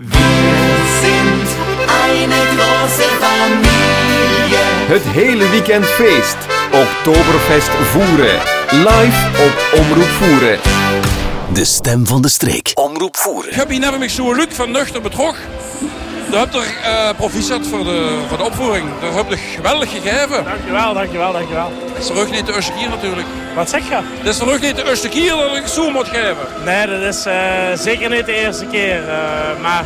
Wir sind eine große Familie. Het hele weekend feest. Oktoberfest voeren. Live op Omroep Voeren. De stem van de streek. Omroep Ik voeren. heb hier net met zo Luc van Nuchter betrok. Heb je uh, proficiat voor de, voor de opvoering. Heb je geweldig gegeven. Dankjewel, dankjewel, dankjewel. Het is terug niet de eerste keer natuurlijk. Wat zeg je? Het is terug niet de eerste keer dat ik zo moet geven. Nee, dat is uh, zeker niet de eerste keer. Uh, maar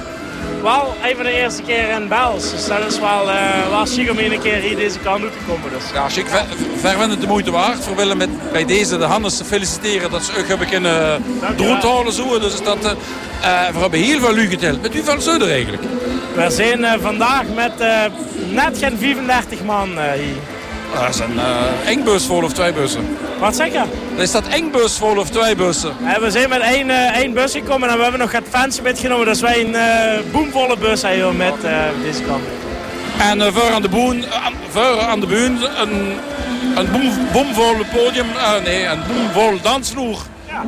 wel even de eerste keer in Bels. Dus dat is wel, uh, wel chic om een keer hier deze kant uit te komen. Dus. Ja, chic. Ver, het de moeite waard. We willen met, bij deze de Hannes feliciteren dat ze hebben kunnen doorhalen zo. Dus dat, uh, we hebben heel veel lu geteld. Met hoeveel er eigenlijk? We zijn uh, vandaag met net geen 35 man hier. Dat is een één bus vol of twee bussen. Wat zeg je? Is dat één bus vol of twee bussen? We zijn met één, één bus gekomen en we hebben nog het fans metgenomen. Dus wij een boomvolle bus hebben met deze kant. En voor aan de boen, voor aan de boen een, een boom, boomvol podium, nee, een boomvol dansvloer.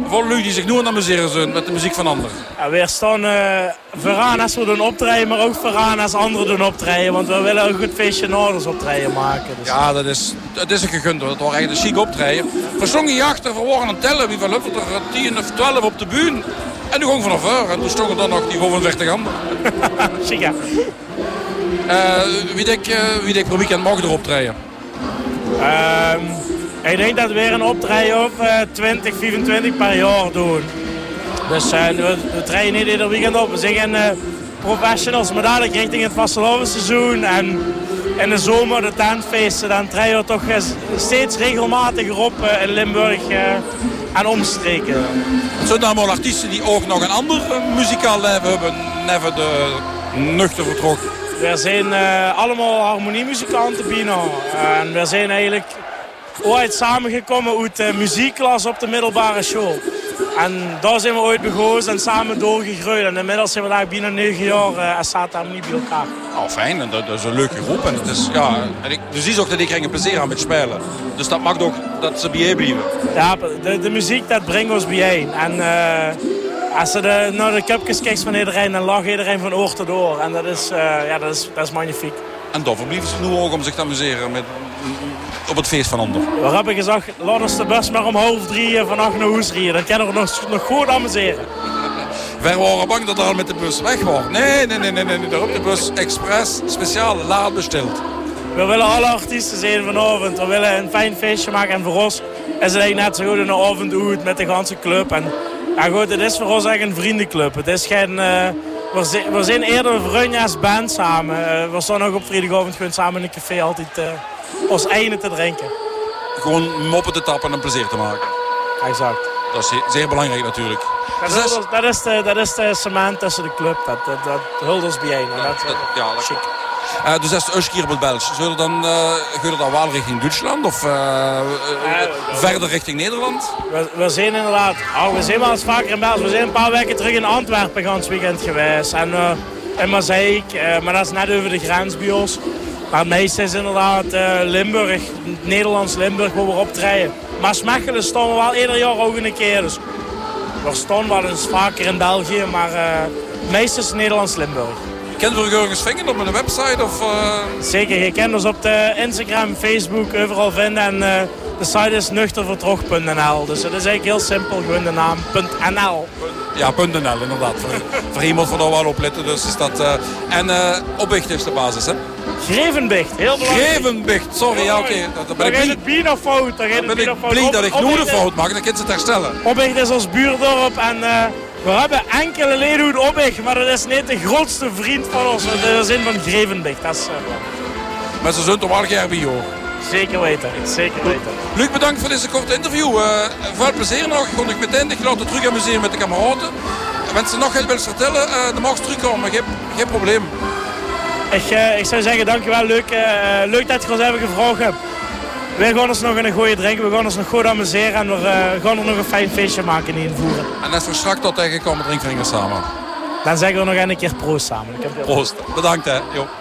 Voor lui die zich nu aan amuseren zijn met de muziek van anderen. Ja, we staan uh, vooraan als we doen optreden, maar ook vooraan als anderen doen optreden. Want we willen een goed feestje Noorders optreden maken. Dus. Ja, dat is, dat is een gegund hoor. Dat was echt een chic optreden. Achter, we waren aan tellen. Wie van er 10 of 12 op de buurt. En toen ging vanaf voor. En toen stonden dan nog die 35 anderen. chic ja. Uh, wie denk uh, wie denk per weekend mag er optreden? Um, ik denk dat we weer een optreden of uh, 20, 24 per jaar doen. Dus uh, we, we treden niet ieder weekend op. We zijn uh, professionals, maar dadelijk richting het vastelovenseizoen en in de zomer de tentfeesten. Dan treden we toch steeds regelmatiger op in Limburg en omstreken. Zijn er allemaal artiesten die ook nog een ander muzikaal leven hebben, neven de nuchter vertrokken? We zijn allemaal harmoniemuzikanten bijna. en we zijn eigenlijk ooit samengekomen uit de muziekklas op de middelbare school. En daar zijn we ooit begonnen en samen doorgegroeid. En inmiddels zijn we daar bijna negen jaar uh, en staat daar niet bij elkaar. Oh, fijn. En dat, dat, is een leuke groep. En het is, ja, en ik, je ziet ook dat ik er plezier aan met spelen. Dus dat maakt ook dat ze bijeen blijven. Ja, de, de muziek dat brengt ons bijeen. En uh, als je de, naar de cupjes kijkt van iedereen, dan lacht iedereen van oor tot oor. En dat is, uh, ja, dat is, dat is magnifiek. En dan verblijven ze nu ook om zich te amuseren met, op het feest van onder. We hebben gezegd, laat ons de bus maar om half drie vannacht naar huis rijden. Dan kunnen we nog, nog goed amuseren. Wij waren bang dat er al met de bus weg was. Nee, nee, nee, nee, nee. Daar op de bus expres speciaal laat besteld. We willen alle artiesten zijn vanavond. We willen een fijn feestje maken. En voor ons is het eigenlijk net zo goed een avond uit met de ganse club. En ja, goed, het is voor ons echt een vriendenclub. Het is geen... Uh, we, zijn, we zijn eerder vrienden als band samen. Uh, we staan ook op vrijdagavond gewoon samen in een café altijd uh, ons einde te drinken. Gewoon moppen te tappen en plezier te maken. Exact. Dat is zeer, zeer belangrijk natuurlijk. Dat, dus is, dat, is de, dat is de cement tussen de club. Dat, dat, dat bijeen. Ja, dat, dat, ja, dat. Uh, dus dat is de keer op het Belgisch. Zullen dan, uh, dan wel richting Duitsland of uh, uh, verder richting Nederland? We, we zijn inderdaad, oh, we zijn wel eens vaker in België. We zijn een paar weken terug in Antwerpen gans weekend geweest. En in Mazeik, maar dat is net over de grens bij ons. Maar het meeste is inderdaad Limburg, Nederlands Limburg, waar we optreden. Maar Smechelen staan we wel ieder jaar ook een keer. Dus we staan wel eens vaker in België, maar het meeste is Nederlands Limburg. Ergens vinden op een website? Of, uh... Zeker, je kent ons op de Instagram, Facebook, overal vinden. En uh, de site is nuchtervertrog.nl. Dus het is eigenlijk heel simpel, gewoon de naam .nl. Ja, .nl inderdaad. voor, voor iemand van wel opletten. Dus is dat, uh, en opwicht is de basis, hè? Grevenbicht, heel belangrijk. Grevenbicht, sorry, ja, oké. Okay. Dan ben ik het bier fout. Dan ben ik blij dat ik nu een fout maak, dan kan ze het herstellen. Opwicht is ons buurdorp en... We hebben enkele leden uit Opweg, maar dat is niet de grootste vriend van ons. De zin van Grevenbeek. Dat is, uh, maar ze zijn toch wel hoor. Zeker weten, zeker weten. Luc, bedankt voor deze korte interview. Uh, veel plezier nog. Kon ik meteen ik laat het terug amuseren met de kameraden. Mensen nog iets willen vertellen, uh, dan mag ze terugkomen. Geen, geen probleem. Ik, uh, ik zou zeggen, dankjewel Luc. leuk dat je ons hebben gevraagd. Wij gaan ons nog een goede drinken, we gaan ons nog goed amuseren en we uh, gaan er nog een fijn feestje maken in voeren. En net voor straks tot tegenkomen drinken we samen. Dan zeggen we nog een keer proost samen. Proost, bedankt hè. Jo.